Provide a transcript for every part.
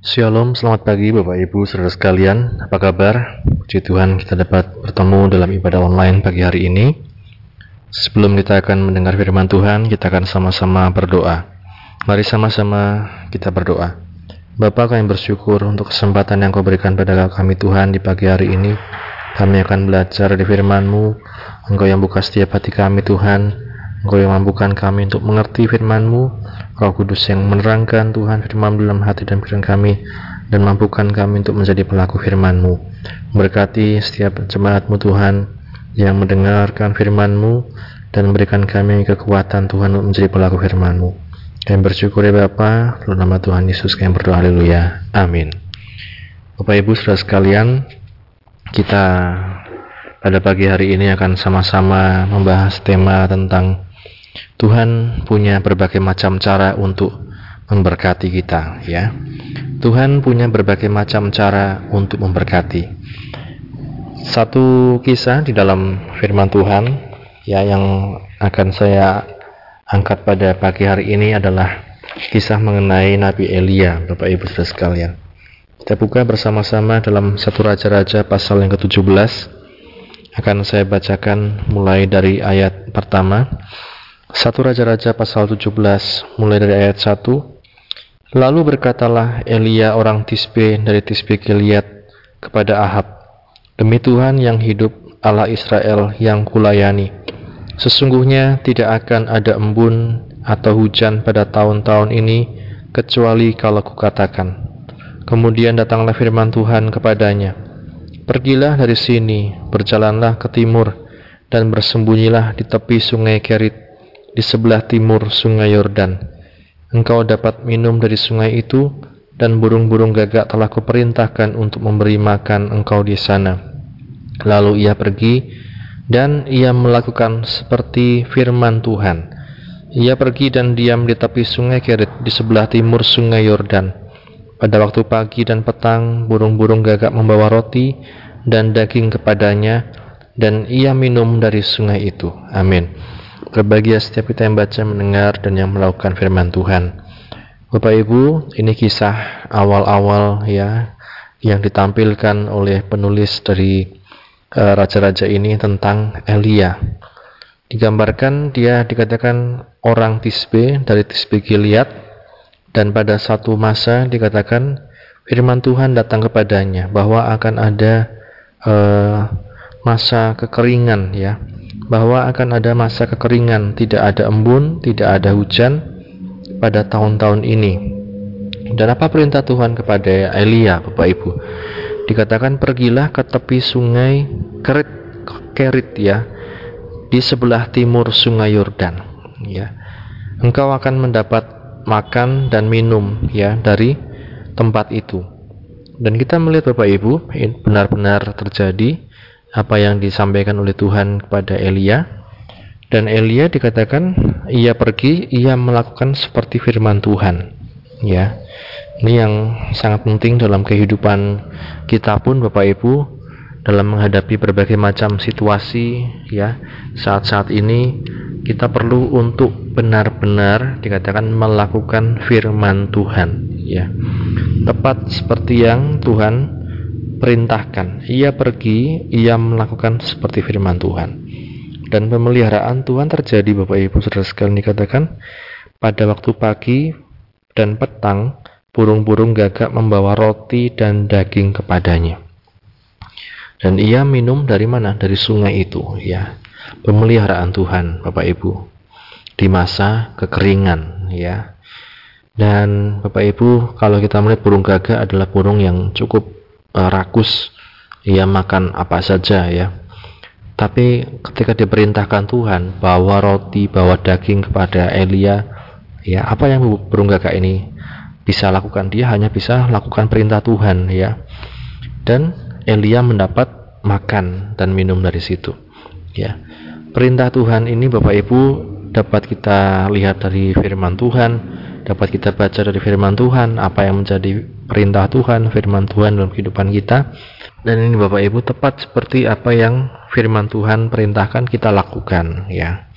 Shalom, selamat pagi Bapak Ibu saudara sekalian. Apa kabar? Puji Tuhan kita dapat bertemu dalam ibadah online pagi hari ini. Sebelum kita akan mendengar firman Tuhan, kita akan sama-sama berdoa. Mari sama-sama kita berdoa. Bapa kami bersyukur untuk kesempatan yang kau berikan pada kami Tuhan di pagi hari ini. Kami akan belajar di firman-Mu. Engkau yang buka setiap hati kami Tuhan. Engkau yang mampukan kami untuk mengerti firman-Mu Roh Kudus yang menerangkan Tuhan firman dalam hati dan pikiran kami dan mampukan kami untuk menjadi pelaku firman-Mu. Berkati setiap jemaat-Mu Tuhan yang mendengarkan firman-Mu dan memberikan kami kekuatan Tuhan untuk menjadi pelaku firman-Mu. Kami bersyukur ya Bapa, dalam nama Tuhan Yesus kami berdoa haleluya. Amin. Bapak Ibu Saudara sekalian, kita pada pagi hari ini akan sama-sama membahas tema tentang Tuhan punya berbagai macam cara untuk memberkati kita, ya. Tuhan punya berbagai macam cara untuk memberkati. Satu kisah di dalam firman Tuhan ya yang akan saya angkat pada pagi hari ini adalah kisah mengenai Nabi Elia, Bapak Ibu Saudara sekalian. Kita buka bersama-sama dalam satu raja-raja pasal yang ke-17. Akan saya bacakan mulai dari ayat pertama satu Raja-Raja pasal 17 mulai dari ayat 1 Lalu berkatalah Elia orang Tisbe dari Tisbe Gilead kepada Ahab Demi Tuhan yang hidup Allah Israel yang kulayani Sesungguhnya tidak akan ada embun atau hujan pada tahun-tahun ini kecuali kalau kukatakan. Kemudian datanglah firman Tuhan kepadanya Pergilah dari sini, berjalanlah ke timur, dan bersembunyilah di tepi sungai Kerit di sebelah timur sungai Yordan. Engkau dapat minum dari sungai itu, dan burung-burung gagak telah kuperintahkan untuk memberi makan engkau di sana. Lalu ia pergi, dan ia melakukan seperti firman Tuhan. Ia pergi dan diam di tepi sungai Kerit di sebelah timur sungai Yordan. Pada waktu pagi dan petang, burung-burung gagak membawa roti dan daging kepadanya, dan ia minum dari sungai itu. Amin. Berbahagia setiap kita yang baca, mendengar, dan yang melakukan firman Tuhan. Bapak Ibu, ini kisah awal-awal ya yang ditampilkan oleh penulis dari eh, raja-raja uh, ini tentang Elia. Digambarkan dia dikatakan orang Tisbe dari Tisbe Gilead dan pada satu masa dikatakan firman Tuhan datang kepadanya bahwa akan ada uh, masa kekeringan ya bahwa akan ada masa kekeringan, tidak ada embun, tidak ada hujan pada tahun-tahun ini. Dan apa perintah Tuhan kepada Elia, Bapak Ibu? Dikatakan pergilah ke tepi sungai Kerit, Kerit ya, di sebelah timur sungai Yordan, ya. Engkau akan mendapat makan dan minum ya dari tempat itu. Dan kita melihat Bapak Ibu, benar-benar terjadi apa yang disampaikan oleh Tuhan kepada Elia. Dan Elia dikatakan ia pergi ia melakukan seperti firman Tuhan. Ya. Ini yang sangat penting dalam kehidupan kita pun Bapak Ibu dalam menghadapi berbagai macam situasi ya. Saat-saat ini kita perlu untuk benar-benar dikatakan melakukan firman Tuhan ya. Tepat seperti yang Tuhan perintahkan. Ia pergi, ia melakukan seperti firman Tuhan. Dan pemeliharaan Tuhan terjadi Bapak Ibu Saudara sekalian dikatakan pada waktu pagi dan petang burung-burung gagak membawa roti dan daging kepadanya. Dan ia minum dari mana? Dari sungai itu, ya. Pemeliharaan Tuhan, Bapak Ibu. Di masa kekeringan, ya. Dan Bapak Ibu, kalau kita melihat burung gagak adalah burung yang cukup rakus ia makan apa saja ya. Tapi ketika diperintahkan Tuhan bawa roti bawa daging kepada Elia ya apa yang burung gagak ini bisa lakukan? Dia hanya bisa lakukan perintah Tuhan ya. Dan Elia mendapat makan dan minum dari situ ya. Perintah Tuhan ini Bapak Ibu dapat kita lihat dari firman Tuhan dapat kita baca dari firman Tuhan apa yang menjadi perintah Tuhan firman Tuhan dalam kehidupan kita. Dan ini Bapak Ibu tepat seperti apa yang firman Tuhan perintahkan kita lakukan ya.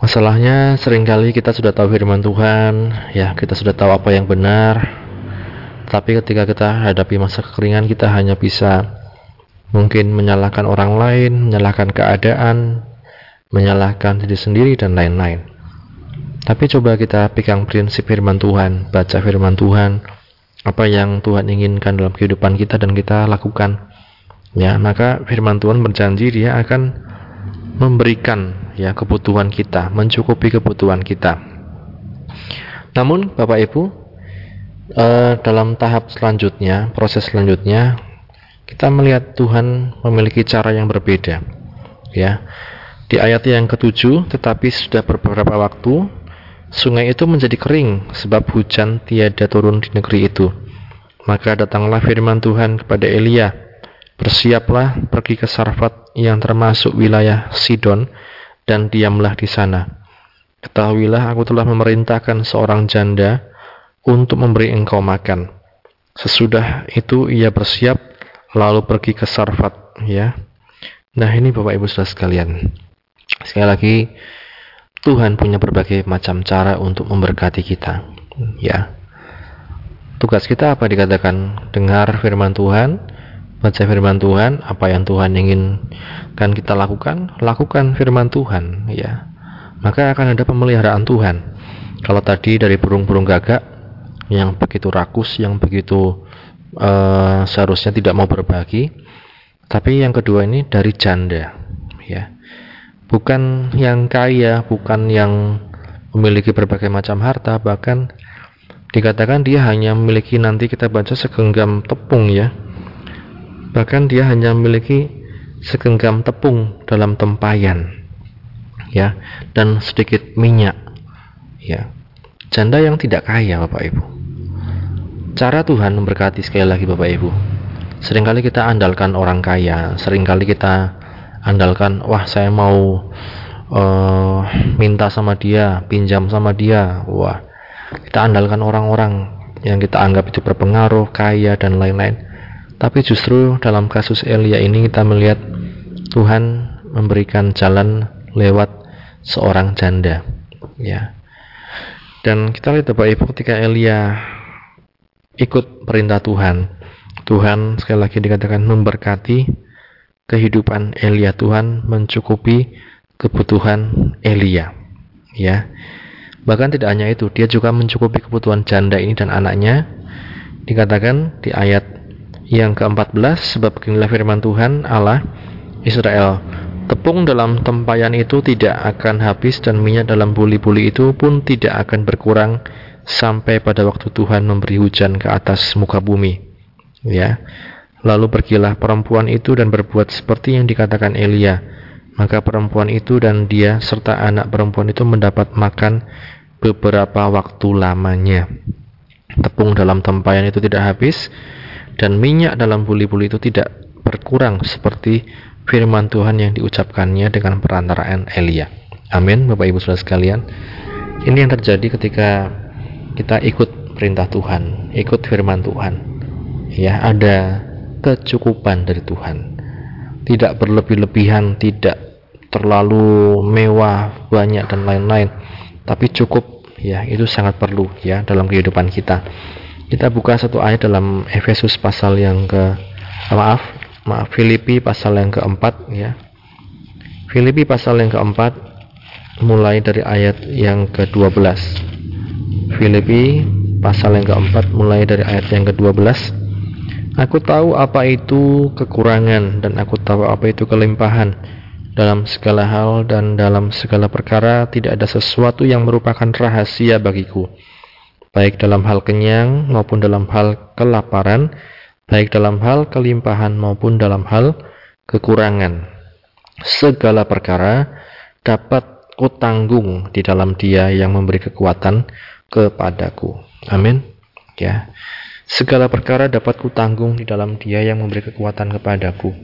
Masalahnya sering kali kita sudah tahu firman Tuhan ya kita sudah tahu apa yang benar. Tapi ketika kita hadapi masa kekeringan kita hanya bisa mungkin menyalahkan orang lain, menyalahkan keadaan, menyalahkan diri sendiri dan lain-lain. Tapi coba kita pegang prinsip firman Tuhan, baca firman Tuhan, apa yang Tuhan inginkan dalam kehidupan kita dan kita lakukan. Ya, maka firman Tuhan berjanji dia akan memberikan ya kebutuhan kita, mencukupi kebutuhan kita. Namun Bapak Ibu, eh, dalam tahap selanjutnya, proses selanjutnya kita melihat Tuhan memiliki cara yang berbeda. Ya. Di ayat yang ketujuh, tetapi sudah beberapa waktu, sungai itu menjadi kering sebab hujan tiada turun di negeri itu. Maka datanglah firman Tuhan kepada Elia, Bersiaplah pergi ke Sarfat yang termasuk wilayah Sidon dan diamlah di sana. Ketahuilah aku telah memerintahkan seorang janda untuk memberi engkau makan. Sesudah itu ia bersiap lalu pergi ke Sarfat ya. Nah, ini Bapak Ibu Saudara sekalian. Sekali lagi Tuhan punya berbagai macam cara untuk memberkati kita. Ya. Tugas kita apa dikatakan? Dengar firman Tuhan, baca firman Tuhan, apa yang Tuhan inginkan kita lakukan, lakukan firman Tuhan, ya. Maka akan ada pemeliharaan Tuhan. Kalau tadi dari burung-burung gagak yang begitu rakus, yang begitu uh, seharusnya tidak mau berbagi. Tapi yang kedua ini dari janda, ya. Bukan yang kaya, bukan yang memiliki berbagai macam harta, bahkan dikatakan dia hanya memiliki nanti kita baca segenggam tepung ya. Bahkan dia hanya memiliki segenggam tepung dalam tempayan. Ya, dan sedikit minyak. Ya. Janda yang tidak kaya Bapak Ibu Cara Tuhan memberkati sekali lagi Bapak Ibu. Seringkali kita andalkan orang kaya, sering kali kita andalkan, wah saya mau uh, minta sama dia, pinjam sama dia, wah kita andalkan orang-orang yang kita anggap itu berpengaruh, kaya dan lain-lain. Tapi justru dalam kasus Elia ini kita melihat Tuhan memberikan jalan lewat seorang janda, ya. Dan kita lihat Bapak Ibu ketika Elia ikut perintah Tuhan. Tuhan sekali lagi dikatakan memberkati kehidupan Elia. Tuhan mencukupi kebutuhan Elia. Ya. Bahkan tidak hanya itu, dia juga mencukupi kebutuhan janda ini dan anaknya. Dikatakan di ayat yang ke-14 sebab beginilah firman Tuhan Allah Israel Tepung dalam tempayan itu tidak akan habis dan minyak dalam buli-buli itu pun tidak akan berkurang sampai pada waktu Tuhan memberi hujan ke atas muka bumi. Ya. Lalu pergilah perempuan itu dan berbuat seperti yang dikatakan Elia. Maka perempuan itu dan dia serta anak perempuan itu mendapat makan beberapa waktu lamanya. Tepung dalam tempayan itu tidak habis dan minyak dalam buli-buli itu tidak berkurang seperti firman Tuhan yang diucapkannya dengan perantaraan Elia. Amin, Bapak Ibu Saudara sekalian. Ini yang terjadi ketika kita ikut perintah Tuhan, ikut firman Tuhan. Ya, ada kecukupan dari Tuhan. Tidak berlebih-lebihan, tidak terlalu mewah, banyak dan lain-lain, tapi cukup ya, itu sangat perlu ya dalam kehidupan kita. Kita buka satu ayat dalam Efesus pasal yang ke maaf, maaf Filipi pasal yang keempat ya. Filipi pasal yang keempat mulai dari ayat yang ke-12. Filipi pasal yang keempat mulai dari ayat yang ke-12 Aku tahu apa itu kekurangan dan aku tahu apa itu kelimpahan dalam segala hal dan dalam segala perkara tidak ada sesuatu yang merupakan rahasia bagiku baik dalam hal kenyang maupun dalam hal kelaparan baik dalam hal kelimpahan maupun dalam hal kekurangan segala perkara dapat kutanggung di dalam dia yang memberi kekuatan kepadaku. Amin. Ya. Segala perkara dapat kutanggung di dalam Dia yang memberi kekuatan kepadaku.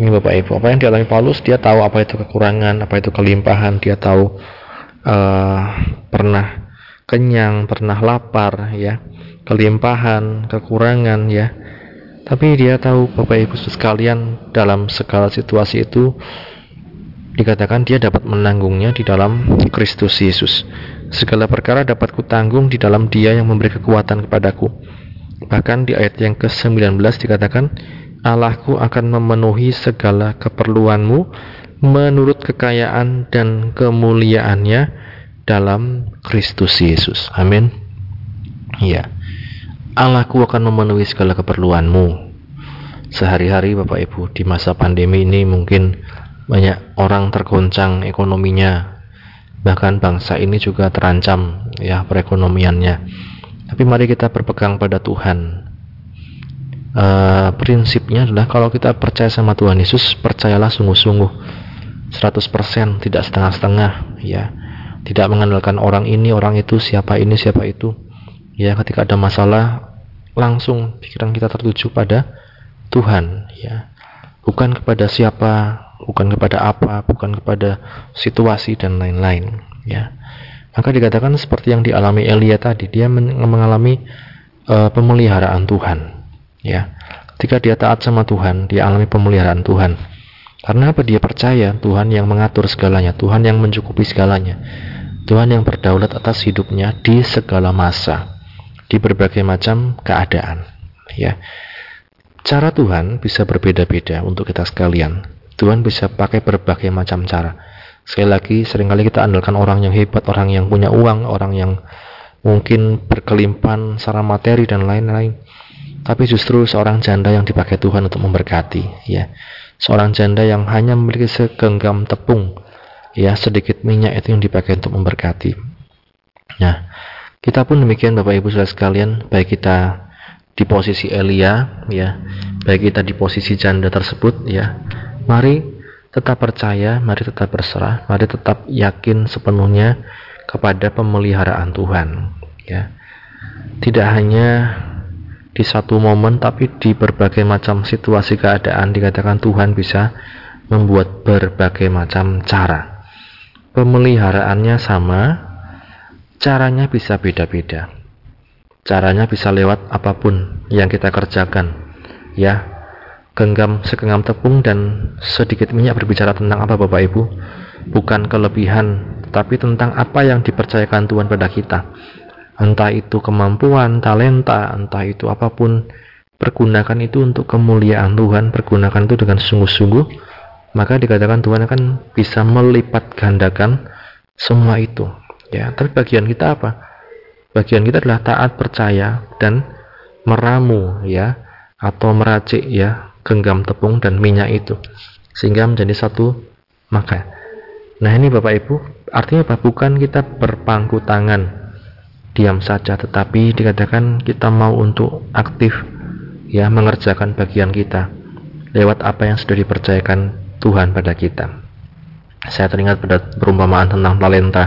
Ini Bapak Ibu, apa yang dialami Paulus, dia tahu apa itu kekurangan, apa itu kelimpahan, dia tahu uh, pernah kenyang, pernah lapar, ya, kelimpahan, kekurangan, ya. Tapi dia tahu Bapak Ibu sekalian dalam segala situasi itu dikatakan dia dapat menanggungnya di dalam Kristus Yesus. Segala perkara dapat kutanggung di dalam dia yang memberi kekuatan kepadaku. Bahkan di ayat yang ke-19 dikatakan, Allahku akan memenuhi segala keperluanmu menurut kekayaan dan kemuliaannya dalam Kristus Yesus. Amin. Ya. Allahku akan memenuhi segala keperluanmu. Sehari-hari Bapak Ibu di masa pandemi ini mungkin banyak orang tergoncang ekonominya. Bahkan bangsa ini juga terancam ya perekonomiannya. Tapi mari kita berpegang pada Tuhan. Uh, prinsipnya adalah kalau kita percaya sama Tuhan Yesus percayalah sungguh-sungguh. 100% tidak setengah-setengah ya. Tidak mengandalkan orang ini orang itu siapa ini siapa itu. Ya ketika ada masalah langsung pikiran kita tertuju pada Tuhan ya. Bukan kepada siapa bukan kepada apa bukan kepada situasi dan lain-lain ya maka dikatakan seperti yang dialami Elia tadi dia mengalami uh, pemeliharaan Tuhan ya. Ketika dia taat sama Tuhan dia alami pemeliharaan Tuhan. Karena apa? Dia percaya Tuhan yang mengatur segalanya Tuhan yang mencukupi segalanya Tuhan yang berdaulat atas hidupnya di segala masa di berbagai macam keadaan ya. Cara Tuhan bisa berbeda-beda untuk kita sekalian. Tuhan bisa pakai berbagai macam cara sekali lagi sering kali kita andalkan orang yang hebat orang yang punya uang orang yang mungkin berkelimpahan secara materi dan lain-lain. Tapi justru seorang janda yang dipakai Tuhan untuk memberkati ya. Seorang janda yang hanya memiliki segenggam tepung ya sedikit minyak itu yang dipakai untuk memberkati. Nah kita pun demikian Bapak Ibu Saudara sekalian. Baik kita di posisi Elia ya. Baik kita di posisi janda tersebut ya. Mari tetap percaya mari tetap berserah mari tetap yakin sepenuhnya kepada pemeliharaan Tuhan ya tidak hanya di satu momen tapi di berbagai macam situasi keadaan dikatakan Tuhan bisa membuat berbagai macam cara. Pemeliharaannya sama, caranya bisa beda-beda. Caranya bisa lewat apa pun yang kita kerjakan. Ya, genggam segenggam tepung dan sedikit minyak berbicara tentang apa Bapak Ibu? Bukan kelebihan, tapi tentang apa yang dipercayakan Tuhan pada kita entah itu kemampuan, talenta, entah itu apa pun, pergunakan itu untuk kemuliaan Tuhan, pergunakan itu dengan sungguh-sungguh, maka dikatakan Tuhan akan bisa melipat gandakan semua itu. Ya, tapi bagian kita apa? Bagian kita adalah taat percaya dan meramu ya atau meracik ya genggam tepung dan minyak itu sehingga menjadi satu maka. Nah ini Bapak Ibu artinya apa? Bukan kita berpangku tangan diam saja tetapi dikatakan kita mau untuk aktif ya mengerjakan bagian kita lewat apa yang sudah dipercayakan Tuhan pada kita saya teringat pada perumpamaan tentang talenta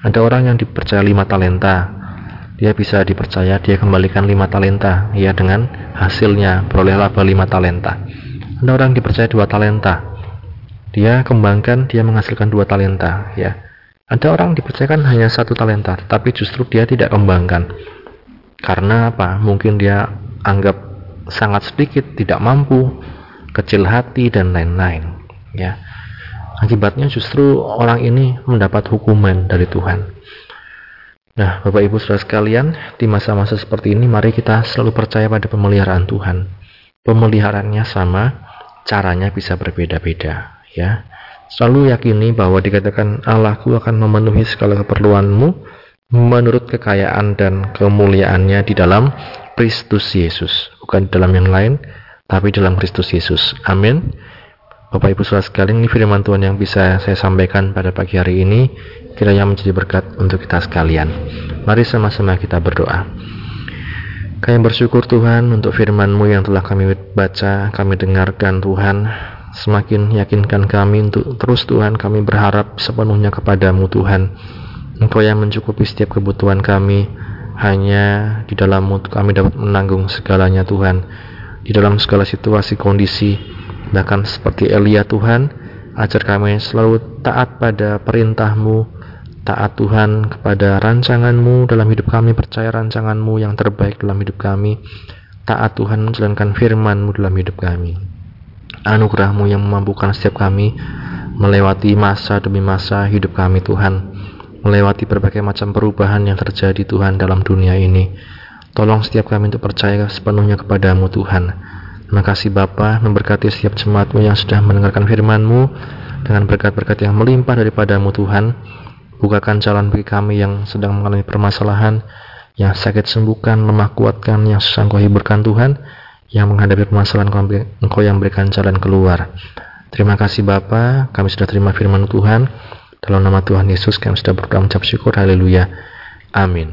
ada orang yang dipercaya lima talenta dia bisa dipercaya dia kembalikan lima talenta ya dengan hasilnya peroleh laba lima talenta ada orang dipercaya dua talenta dia kembangkan dia menghasilkan dua talenta ya ada orang dipercayakan hanya satu talenta, tapi justru dia tidak kembangkan. Karena apa? Mungkin dia anggap sangat sedikit, tidak mampu, kecil hati dan lain-lain. Ya. Akibatnya justru orang ini mendapat hukuman dari Tuhan. Nah, Bapak Ibu Saudara sekalian, di masa-masa seperti ini mari kita selalu percaya pada pemeliharaan Tuhan. Pemeliharaannya sama, caranya bisa berbeda-beda, ya. Selalu yakini bahwa dikatakan Allahku akan memenuhi segala keperluanmu menurut kekayaan dan kemuliaannya di dalam Kristus Yesus. Bukan dalam yang lain, tapi dalam Kristus Yesus. Amin. Bapak Ibu Saudara sekalian, ini firman Tuhan yang bisa saya sampaikan pada pagi hari ini. Kiranya menjadi berkat untuk kita sekalian. Mari sama-sama kita berdoa. Kami bersyukur Tuhan untuk firman-Mu yang telah kami baca, kami dengarkan Tuhan. Semakin yakinkan kami untuk terus Tuhan kami berharap sepenuhnya kepadamu Tuhan. Engkau yang mencukupi setiap kebutuhan kami. Hanya di dalammu kami dapat menanggung segalanya Tuhan. Di dalam segala situasi kondisi bahkan seperti Elia Tuhan ajar kami selalu taat pada perintahmu taat Tuhan kepada rancanganmu. Dalam hidup kami percaya rancanganmu yang terbaik dalam hidup kami. Taat Tuhan menjalankan firmanmu dalam hidup kami. Anugerahmu yang memampukan setiap kami melewati masa demi masa hidup kami Tuhan. Melewati berbagai macam perubahan yang terjadi Tuhan dalam dunia ini. Tolong setiap kami untuk percaya sepenuhnya kepadamu Tuhan. Terima kasih Bapa memberkati setiap jemaatmu yang sudah mendengarkan firman-Mu dengan berkat-berkat yang melimpah daripadamu Tuhan. Bukakan jalan bagi kami yang sedang mengalami permasalahan, yang sakit sembuhkan, lemah kuatkan, yang susah engkau hiburkan Tuhan, yang menghadapi permasalahan engkau yang berikan jalan keluar. Terima kasih Bapa, kami sudah terima firman Tuhan. Dalam nama Tuhan Yesus kami sudah berdoa mengucap syukur. Haleluya. Amin.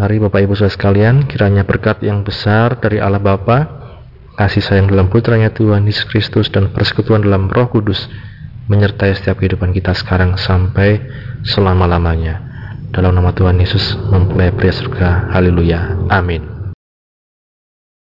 Mari Bapak Ibu Saudara sekalian, kiranya berkat yang besar dari Allah Bapa, kasih sayang dalam putranya Tuhan Yesus Kristus dan persekutuan dalam Roh Kudus menyertai setiap kehidupan kita sekarang sampai selama-lamanya. Dalam nama Tuhan Yesus mempelai pria surga. Haleluya. Amin.